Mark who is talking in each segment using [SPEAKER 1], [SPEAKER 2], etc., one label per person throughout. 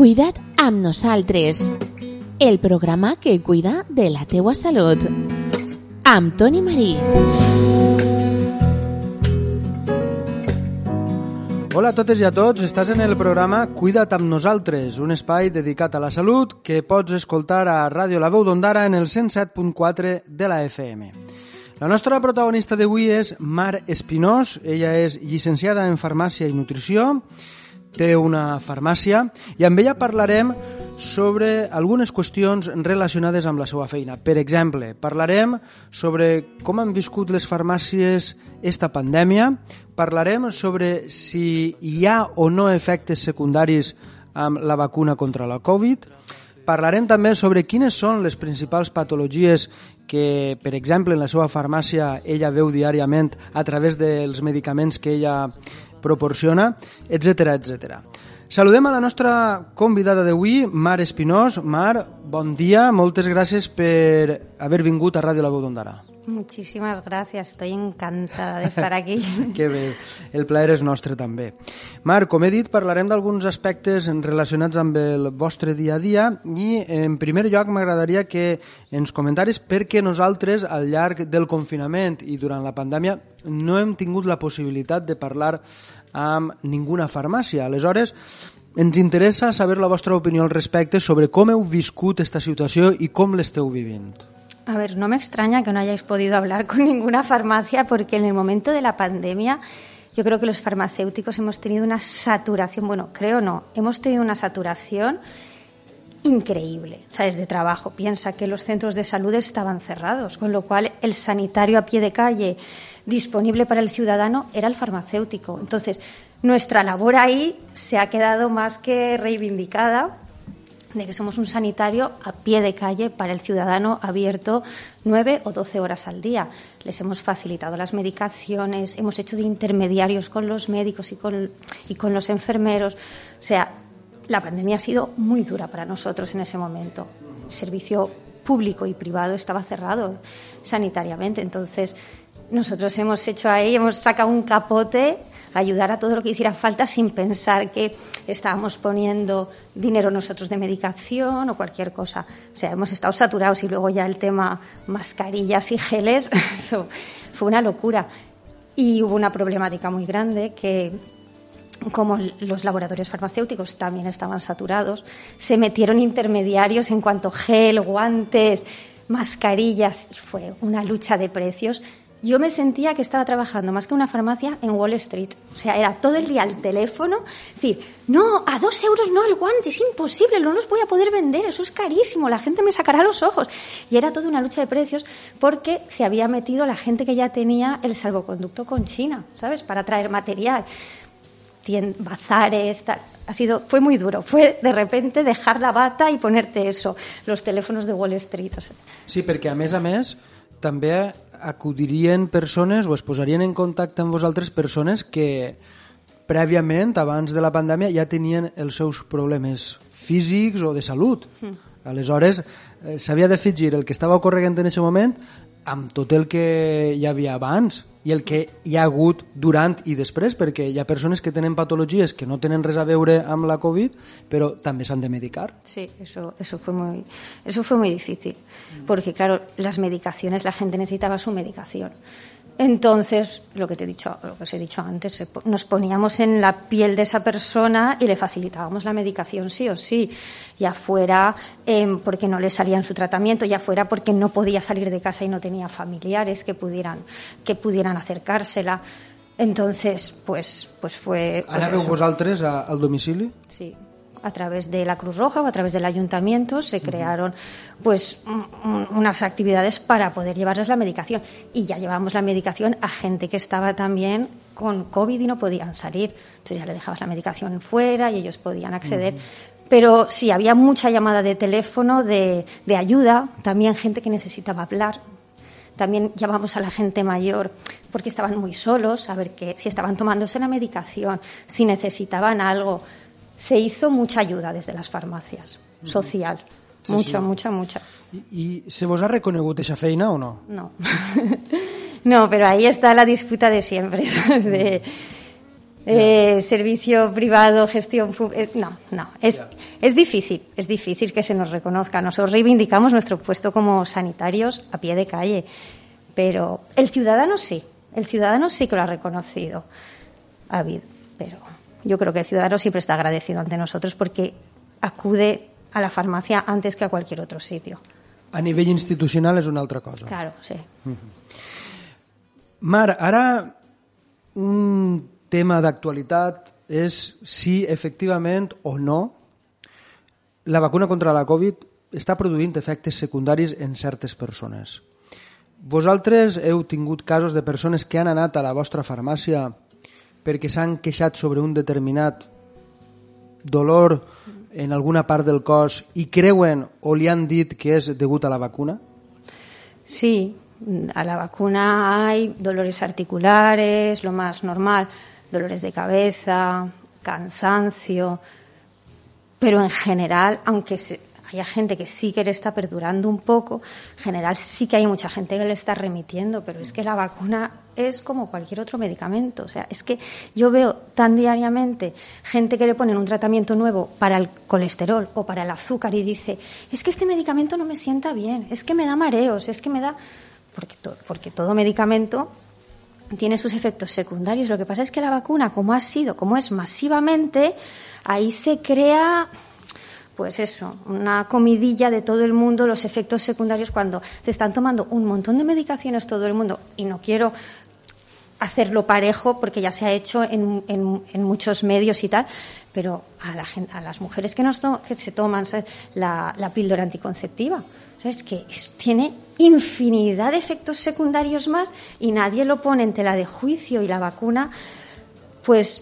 [SPEAKER 1] Cuida't amb nosaltres, el programa que cuida de la teua salut. Amb Toni Marí.
[SPEAKER 2] Hola a totes i a tots, estàs en el programa Cuida't amb nosaltres, un espai dedicat a la salut que pots escoltar a Ràdio La Veu d'Ondara en el 107.4 de la FM. La nostra protagonista d'avui és Mar Espinós, ella és llicenciada en Farmàcia i Nutrició, té una farmàcia i amb ella parlarem sobre algunes qüestions relacionades amb la seva feina. Per exemple, parlarem sobre com han viscut les farmàcies esta pandèmia, parlarem sobre si hi ha o no efectes secundaris amb la vacuna contra la Covid, parlarem també sobre quines són les principals patologies que, per exemple, en la seva farmàcia ella veu diàriament a través dels medicaments que ella proporciona, etc etc. Saludem a la nostra convidada d'avui, Mar Espinós. Mar, bon dia, moltes gràcies per haver vingut a Ràdio La Veu d'Ondara.
[SPEAKER 3] Muchísimas gracias, estoy encantada de estar aquí.
[SPEAKER 2] que bé, el plaer és nostre també. Mar, com he dit, parlarem d'alguns aspectes relacionats amb el vostre dia a dia i en primer lloc m'agradaria que ens comentaris perquè nosaltres al llarg del confinament i durant la pandèmia no hem tingut la possibilitat de parlar amb ninguna farmàcia. Aleshores, ens interessa saber la vostra opinió al respecte sobre com heu viscut esta situació i com l'esteu vivint.
[SPEAKER 3] A ver, no me extraña que no hayáis podido hablar con ninguna farmacia porque en el momento de la pandemia yo creo que los farmacéuticos hemos tenido una saturación, bueno, creo no, hemos tenido una saturación increíble, ¿sabes? De trabajo. Piensa que los centros de salud estaban cerrados, con lo cual el sanitario a pie de calle disponible para el ciudadano era el farmacéutico. Entonces, nuestra labor ahí se ha quedado más que reivindicada de que somos un sanitario a pie de calle para el ciudadano abierto nueve o doce horas al día. Les hemos facilitado las medicaciones, hemos hecho de intermediarios con los médicos y con, y con los enfermeros. O sea, la pandemia ha sido muy dura para nosotros en ese momento. El servicio público y privado estaba cerrado sanitariamente. Entonces, nosotros hemos hecho ahí, hemos sacado un capote ayudar a todo lo que hiciera falta sin pensar que estábamos poniendo dinero nosotros de medicación o cualquier cosa. O sea, hemos estado saturados y luego ya el tema mascarillas y geles, eso fue una locura. Y hubo una problemática muy grande que como los laboratorios farmacéuticos también estaban saturados, se metieron intermediarios en cuanto gel, guantes, mascarillas y fue una lucha de precios yo me sentía que estaba trabajando más que una farmacia en Wall Street. O sea, era todo el día al teléfono, decir, no, a dos euros no el guante, es imposible, no los voy a poder vender, eso es carísimo, la gente me sacará los ojos. Y era toda una lucha de precios porque se había metido la gente que ya tenía el salvoconducto con China, ¿sabes? Para traer material. Tien, bazares, tal. Ha sido, fue muy duro. Fue de repente dejar la bata y ponerte eso, los teléfonos de Wall Street.
[SPEAKER 2] Sí, perquè a més a més també acudirien persones o es posarien en contacte amb vosaltres persones que prèviament, abans de la pandèmia, ja tenien els seus problemes físics o de salut. Mm. Aleshores, eh, s'havia d'afegir el que estava ocorrent en aquest moment amb tot el que hi havia abans i el que hi ha hagut durant i després, perquè hi ha persones que tenen patologies que no tenen res a veure amb la Covid, però també s'han de medicar.
[SPEAKER 3] Sí, eso, eso, fue muy, eso fue muy difícil, porque claro, las medicaciones, la gente necesitaba su medicación. Entonces, lo que te he dicho, lo que os he dicho antes, nos poníamos en la piel de esa persona y le facilitábamos la medicación sí o sí, ya fuera eh, porque no le salía en su tratamiento, ya fuera porque no podía salir de casa y no tenía familiares que pudieran que pudieran acercársela. Entonces, pues, pues fue. Pues
[SPEAKER 2] ¿Anàveu vosaltres a, al domicili?
[SPEAKER 3] Sí, a través de la Cruz Roja o a través del ayuntamiento se crearon pues unas actividades para poder llevarles la medicación. Y ya llevamos la medicación a gente que estaba también con COVID y no podían salir. Entonces ya le dejabas la medicación fuera y ellos podían acceder. Pero sí, había mucha llamada de teléfono, de, de ayuda, también gente que necesitaba hablar, también llamamos a la gente mayor porque estaban muy solos, a ver que, si estaban tomándose la medicación, si necesitaban algo se hizo mucha ayuda desde las farmacias, social. Sí, mucha, sí. mucha, mucha.
[SPEAKER 2] I se vos ha reconegut esa feina o no?
[SPEAKER 3] No. no, pero ahí está la disputa de siempre, ¿sabes? De, eh, servicio privado, gestión eh, no, no, es, es difícil, es difícil que se nos reconozca. Nosotros reivindicamos nuestro puesto como sanitarios a pie de calle, pero el ciudadano sí, el ciudadano sí que lo ha reconocido, David, pero yo creo que el ciudadano siempre está agradecido ante nosotros porque acude a la farmacia antes que a cualquier otro sitio.
[SPEAKER 2] A nivell institucional és una altra cosa.
[SPEAKER 3] Claro, sí.
[SPEAKER 2] Mar, ara un tema d'actualitat és si efectivament o no la vacuna contra la Covid està produint efectes secundaris en certes persones. Vosaltres heu tingut casos de persones que han anat a la vostra farmàcia perquè s'han queixat sobre un determinat dolor en alguna part del cos i creuen o li han dit que és degut a la vacuna?
[SPEAKER 3] Sí, a la vacuna hay dolores articulares, lo más normal, dolores de cabeza, cansancio, pero en general, aunque se, haya gente que sí que le está perdurando un poco, en general sí que hay mucha gente que le está remitiendo, pero es que la vacuna es como cualquier otro medicamento. O sea, es que yo veo tan diariamente gente que le ponen un tratamiento nuevo para el colesterol o para el azúcar y dice, es que este medicamento no me sienta bien, es que me da mareos, es que me da... Porque, porque todo medicamento tiene sus efectos secundarios. Lo que pasa es que la vacuna, como ha sido, como es masivamente, ahí se crea pues eso, una comidilla de todo el mundo, los efectos secundarios cuando se están tomando un montón de medicaciones todo el mundo. Y no quiero hacerlo parejo porque ya se ha hecho en, en, muchos medios y tal, pero a, la gente, a las mujeres que, nos to que se toman la, píldora anticonceptiva, es que tiene infinidad de efectos secundarios más y nadie lo pone en tela de juicio y la vacuna, pues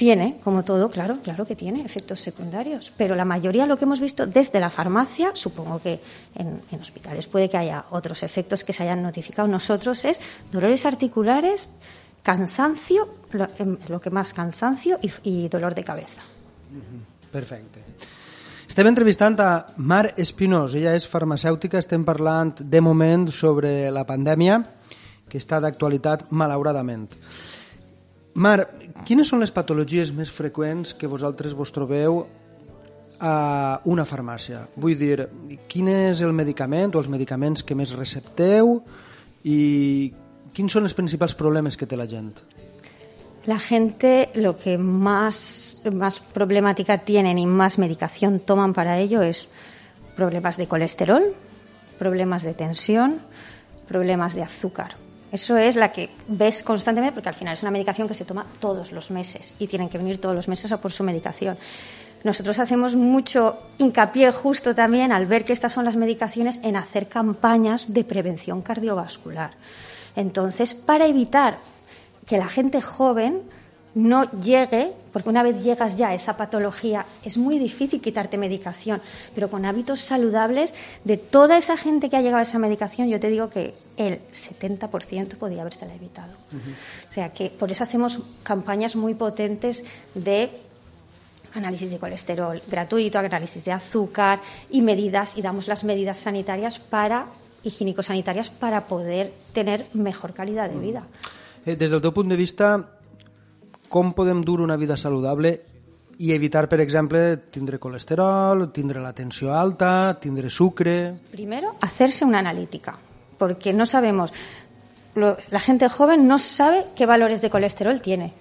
[SPEAKER 3] tiene, como todo, claro, claro que tiene efectos secundarios, pero la mayoría lo que hemos visto desde la farmacia, supongo que en, hospitales puede que haya otros efectos que se hayan notificado nosotros, es dolores articulares, cansancio, lo, lo que más cansancio y, dolor de cabeza.
[SPEAKER 2] Perfecte. Estem entrevistant a Mar Espinós, ella és farmacèutica, estem parlant de moment sobre la pandèmia, que està d'actualitat malauradament. Mar, quines són les patologies més freqüents que vosaltres vos trobeu a una farmàcia? Vull dir, quin és el medicament o els medicaments que més recepteu i quins són els principals problemes que té la gent?
[SPEAKER 3] La gente lo que más, más problemática tienen y más medicación toman para ello es problemas de colesterol, problemas de tensión, problemas de azúcar. Eso es la que ves constantemente, porque al final es una medicación que se toma todos los meses y tienen que venir todos los meses a por su medicación. Nosotros hacemos mucho hincapié justo también al ver que estas son las medicaciones en hacer campañas de prevención cardiovascular. Entonces, para evitar que la gente joven no llegue, porque una vez llegas ya a esa patología, es muy difícil quitarte medicación, pero con hábitos saludables, de toda esa gente que ha llegado a esa medicación, yo te digo que el 70% podría haberse evitado. Uh -huh. O sea que por eso hacemos campañas muy potentes de análisis de colesterol gratuito, análisis de azúcar y medidas, y damos las medidas sanitarias para higiénico-sanitarias para poder tener mejor calidad de vida.
[SPEAKER 2] Eh, des del teu punt de vista, com podem dur una vida saludable i evitar, per exemple, tindre colesterol, tindre la tensió alta, tindre sucre...
[SPEAKER 3] Primero, hacerse una analítica, porque no sabemos, lo, la gente joven no sabe qué valores de colesterol tiene.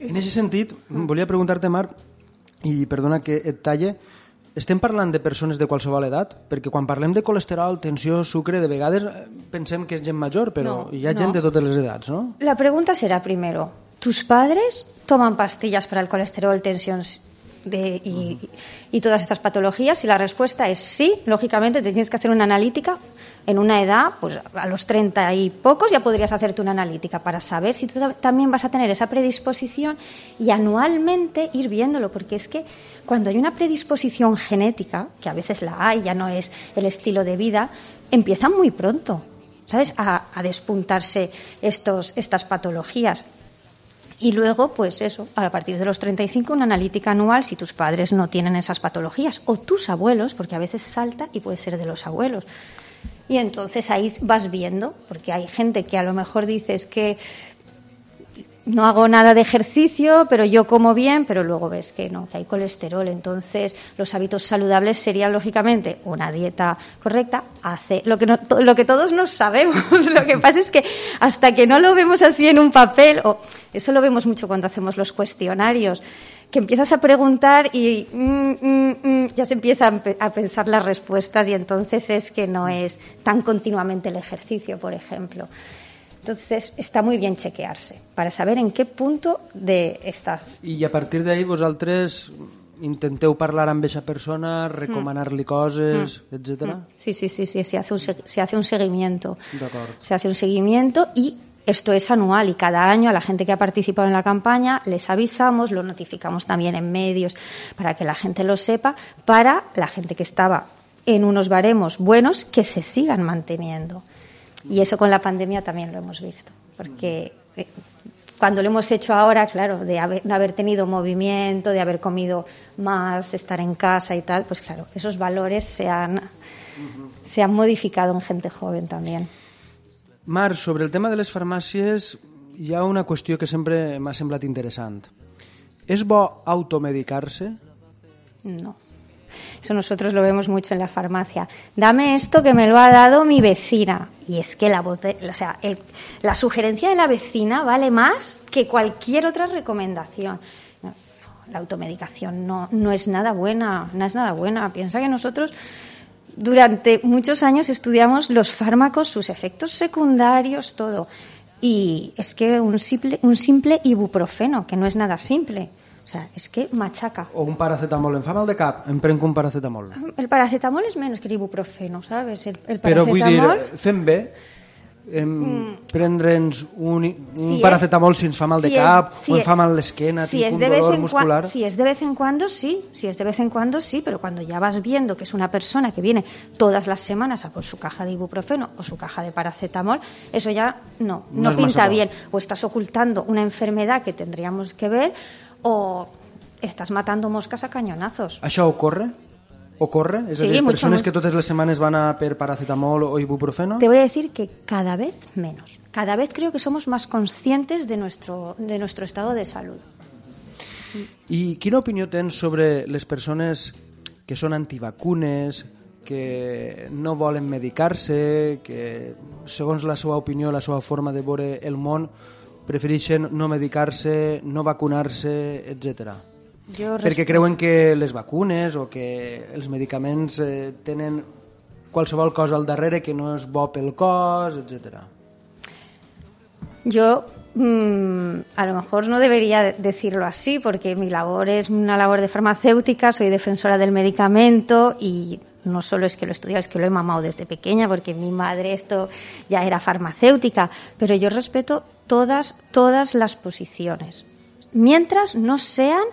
[SPEAKER 2] En ese sentit, volia preguntar-te, Marc, i perdona que et talle, estem parlant de persones de qualsevol edat? Perquè quan parlem de colesterol, tensió, sucre, de vegades pensem que és gent major, però no, hi ha no. gent de totes les edats, no?
[SPEAKER 3] La pregunta serà primero, ¿tus padres toman pastillas para el colesterol, tensión de, y, todas estas patologías? Si la respuesta es sí, lógicamente te tienes que hacer una analítica. En una edad, pues a los 30 y pocos ya podrías hacerte una analítica para saber si tú también vas a tener esa predisposición y anualmente ir viéndolo, porque es que cuando hay una predisposición genética, que a veces la hay, ya no es el estilo de vida, empiezan muy pronto, ¿sabes?, a, a despuntarse estos, estas patologías. Y luego, pues eso, a partir de los 35, una analítica anual si tus padres no tienen esas patologías, o tus abuelos, porque a veces salta y puede ser de los abuelos. Y entonces ahí vas viendo, porque hay gente que a lo mejor dices que no hago nada de ejercicio, pero yo como bien, pero luego ves que no, que hay colesterol. Entonces, los hábitos saludables serían, lógicamente, una dieta correcta, hace lo que, lo que todos nos sabemos. lo que pasa es que hasta que no lo vemos así en un papel, o eso lo vemos mucho cuando hacemos los cuestionarios, que empiezas a preguntar y mm, mm, mm, ya se empieza a, pensar las respuestas y entonces es que no es tan continuamente el ejercicio, por ejemplo. Entonces está muy bien chequearse para saber en qué punto de estás.
[SPEAKER 2] I a partir d'ahí vosaltres intenteu parlar amb aquesta persona, recomanar-li coses, mm. etc.
[SPEAKER 3] Sí, sí, sí, sí, se hace un, se hace un seguimiento. Se hace un seguimiento y esto es anual y cada año a la gente que ha participado en la campaña les avisamos, lo notificamos también en medios para que la gente lo sepa, para la gente que estaba en unos baremos buenos que se sigan manteniendo. Y eso con la pandemia también lo hemos visto, porque eh, cuando lo hemos hecho ahora, claro, de haber, haber tenido movimiento, de haber comido más, estar en casa y tal, pues claro, esos valores se han, se han modificado en gente joven también.
[SPEAKER 2] Mar, sobre el tema de les farmàcies hi ha una qüestió que sempre m'ha semblat interessant. És bo automedicar-se?
[SPEAKER 3] No. Eso nosotros lo vemos mucho en la farmacia. Dame esto que me lo ha dado mi vecina. Y es que la, o sea, la sugerencia de la vecina vale más que cualquier otra recomendación. la automedicación no, no es nada buena, no es nada buena. Piensa que nosotros durante muchos años estudiamos los fármacos, sus efectos secundarios, todo. Y es que un simple, un simple ibuprofeno, que no es nada simple, sea, és que machaca.
[SPEAKER 2] O un paracetamol, em fa mal de cap, em prenc un paracetamol.
[SPEAKER 3] El paracetamol és menys que l'ibuprofeno, ¿sabes? El, el
[SPEAKER 2] Però vull dir, fem bé em, mm. prendre'ns un, un si paracetamol es, si ens fa mal de si cap es, si o em fa mal l'esquena, si tinc un dolor muscular.
[SPEAKER 3] Si es de vez en cuando, sí. Si es de vez en cuando, sí. Pero cuando ya vas viendo que es una persona que viene todas las semanas a por su caja de ibuprofeno o su caja de paracetamol, eso ya no, no, no pinta bien. O estás ocultando una enfermedad que tendríamos que ver o estás matando moscas a cañonazos.
[SPEAKER 2] Ah, Això ocorre? ¿Ocorre? Es sí, decir, mucho, personas que todas las semanas van a per paracetamol o ibuprofeno.
[SPEAKER 3] Te voy a decir que cada vez menos. Cada vez creo que somos más conscientes de nuestro, de nuestro estado de salud.
[SPEAKER 2] ¿Y qué opinión ten sobre las personas que son antivacunes, que no volen medicar-se, que segons la seva opinió, la seva forma de veure el món, prefereixen no medicar-se, no vacunar-se, etc. Jo Perquè creuen que les vacunes o que els medicaments eh, tenen qualsevol cosa al darrere que no és bo pel cos, etc.
[SPEAKER 3] Yo mmm, a lo mejor no debería decirlo así porque mi labor es una labor de farmacéutica, soy defensora del medicamento y no solo es que lo he estudiado, es que lo he mamado desde pequeña porque mi madre esto ya era farmacéutica, pero yo respeto todas, todas las posiciones, mientras no sean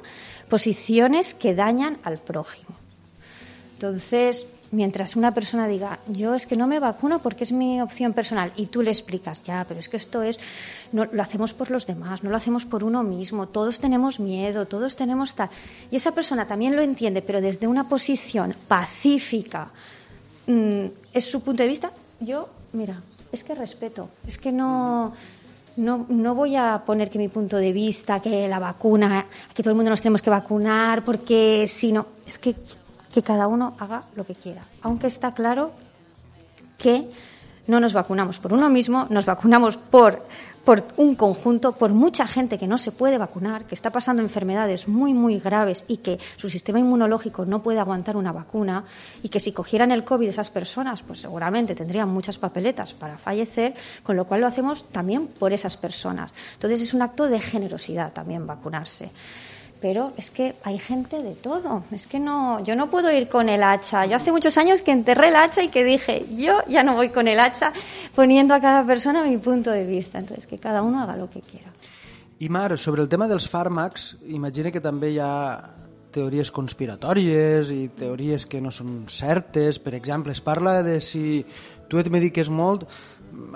[SPEAKER 3] posiciones que dañan al prójimo. Entonces, mientras una persona diga, yo es que no me vacuno porque es mi opción personal, y tú le explicas, ya, pero es que esto es, no, lo hacemos por los demás, no lo hacemos por uno mismo, todos tenemos miedo, todos tenemos tal. Y esa persona también lo entiende, pero desde una posición pacífica, mm, es su punto de vista, yo, mira, es que respeto, es que no no, no voy a poner que mi punto de vista, que la vacuna, que todo el mundo nos tenemos que vacunar, porque si no, es que, que cada uno haga lo que quiera. Aunque está claro que no nos vacunamos por uno mismo, nos vacunamos por por un conjunto, por mucha gente que no se puede vacunar, que está pasando enfermedades muy, muy graves y que su sistema inmunológico no puede aguantar una vacuna y que si cogieran el COVID esas personas, pues seguramente tendrían muchas papeletas para fallecer, con lo cual lo hacemos también por esas personas. Entonces es un acto de generosidad también vacunarse pero es que hay gente de todo. Es que no, yo no puedo ir con el hacha. Yo hace muchos años que enterré el hacha y que dije, yo ya no voy con el hacha poniendo a cada persona mi punto de vista. Entonces, que cada uno haga lo que quiera.
[SPEAKER 2] I Mar, sobre el tema dels fàrmacs, imagina que també hi ha teories conspiratòries i teories que no són certes. Per exemple, es parla de si tu et mediques molt,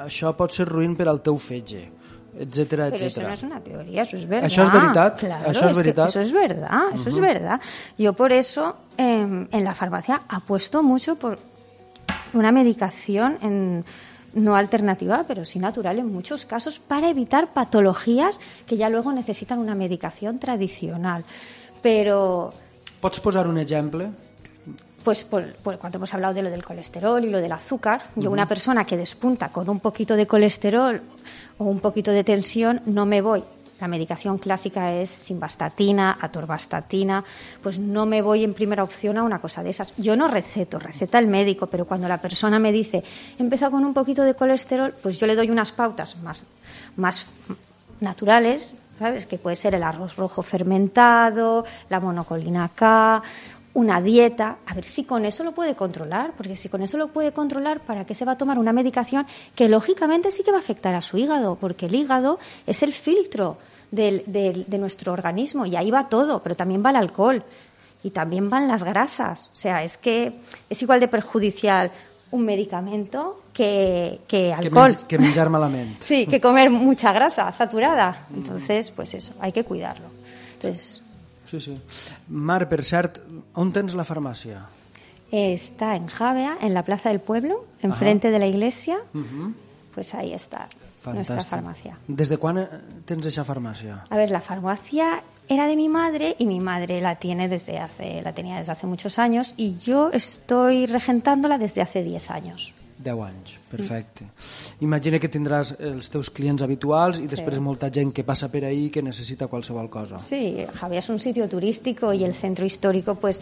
[SPEAKER 2] això pot ser ruïn per al teu fetge etcétera,
[SPEAKER 3] Pero
[SPEAKER 2] etcétera.
[SPEAKER 3] eso no es una teoría, eso es verdad.
[SPEAKER 2] Eso es verdad.
[SPEAKER 3] Claro,
[SPEAKER 2] eso es, verdad.
[SPEAKER 3] Eso es verdad, eso uh -huh. es verdad. Yo por eso eh, en la farmacia apuesto mucho por una medicación en no alternativa, pero sí natural en muchos casos, para evitar patologías que ya luego necesitan una medicación tradicional. Pero...
[SPEAKER 2] ¿Pots posar un ejemplo?
[SPEAKER 3] Pues por, cuando hemos hablado de lo del colesterol y lo del azúcar, yo una persona que despunta con un poquito de colesterol o un poquito de tensión, no me voy la medicación clásica es simvastatina, atorvastatina, pues no me voy en primera opción a una cosa de esas. Yo no receto, receta el médico, pero cuando la persona me dice, he empezado con un poquito de colesterol, pues yo le doy unas pautas más, más naturales, ¿sabes? Que puede ser el arroz rojo fermentado, la monocolina K, una dieta, a ver si con eso lo puede controlar, porque si con eso lo puede controlar, ¿para qué se va a tomar una medicación que lógicamente sí que va a afectar a su hígado? Porque el hígado es el filtro de nuestro organismo y ahí va todo, pero también va el alcohol y también van las grasas. O sea, es que es igual de perjudicial un medicamento que, que alcohol.
[SPEAKER 2] Que, malamente.
[SPEAKER 3] sí, que comer mucha grasa saturada. Entonces, pues eso, hay que cuidarlo. Entonces,
[SPEAKER 2] Sí, sí. Mar, per cert, on tens la farmàcia?
[SPEAKER 3] Está en Javea, en la Plaza del Pueblo, enfrente Ajá. de la iglesia. Uh -huh. Pues ahí está Fantàstic. nuestra farmacia.
[SPEAKER 2] ¿Desde cuándo tens esa farmacia?
[SPEAKER 3] A ver, la farmacia era de mi madre y mi madre la tiene desde hace la tenía desde hace muchos años y yo estoy regentándola desde hace 10 años.
[SPEAKER 2] 10 anys, perfecte. Imagina que tindràs els teus clients habituals i després sí. molta gent que passa per ahí que necessita qualsevol cosa.
[SPEAKER 3] Sí, Javier es un sitio turístico y el centro histórico pues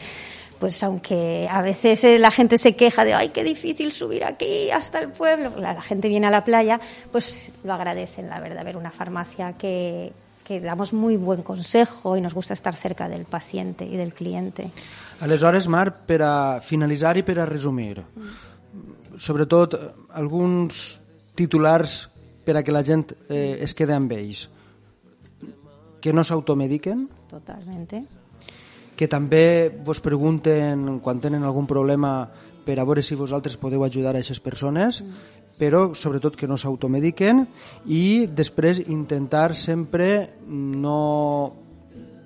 [SPEAKER 3] pues aunque a veces eh, la gente se queja de ay qué difícil subir aquí hasta el pueblo, la, la gente viene a la playa, pues lo agradecen la verdad ver una farmacia que, que damos muy buen consejo y nos gusta estar cerca del paciente y del cliente.
[SPEAKER 2] Aleshores, Mar, per a finalitzar i per a resumir, mm sobretot alguns titulars per a que la gent eh, es quede amb ells. Que no s'automediquen.
[SPEAKER 3] Totalment.
[SPEAKER 2] Que també vos pregunten quan tenen algun problema per a veure si vosaltres podeu ajudar a aquestes persones, mm. però sobretot que no s'automediquen i després intentar sempre no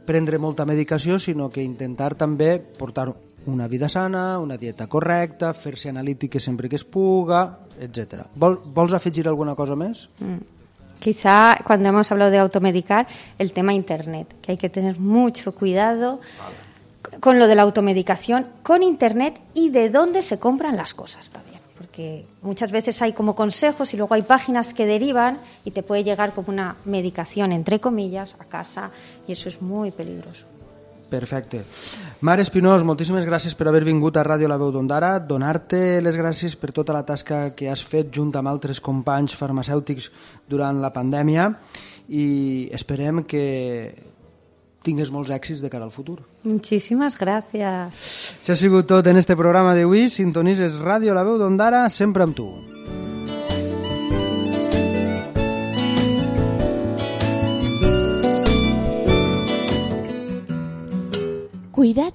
[SPEAKER 2] prendre molta medicació, sinó que intentar també portar una vida sana, una dieta correcta, fer-se analítiques sempre que es puga, etc. Vol, ¿Vols afegir alguna cosa més? Mm.
[SPEAKER 3] Quizá cuando hemos hablado de automedicar, el tema Internet, que hay que tener mucho cuidado vale. con lo de la automedicación, con Internet y de dónde se compran las cosas también. Porque muchas veces hay como consejos y luego hay páginas que derivan y te puede llegar como una medicación, entre comillas, a casa y eso es muy peligroso.
[SPEAKER 2] Perfecte. Mar Espinós, moltíssimes gràcies per haver vingut a Ràdio La Veu d'Ondara, donar-te les gràcies per tota la tasca que has fet junt amb altres companys farmacèutics durant la pandèmia i esperem que tingues molts èxits de cara al futur.
[SPEAKER 3] Muchísimas gracias.
[SPEAKER 2] Això ha sigut tot en este programa d'avui. Sintonises Ràdio La Veu d'Ondara, sempre amb tu.
[SPEAKER 1] Cuida't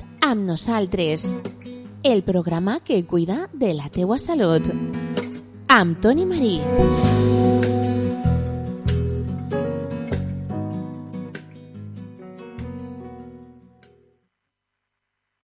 [SPEAKER 1] el programa que cuida de la teua salut. Amb Toni Marí.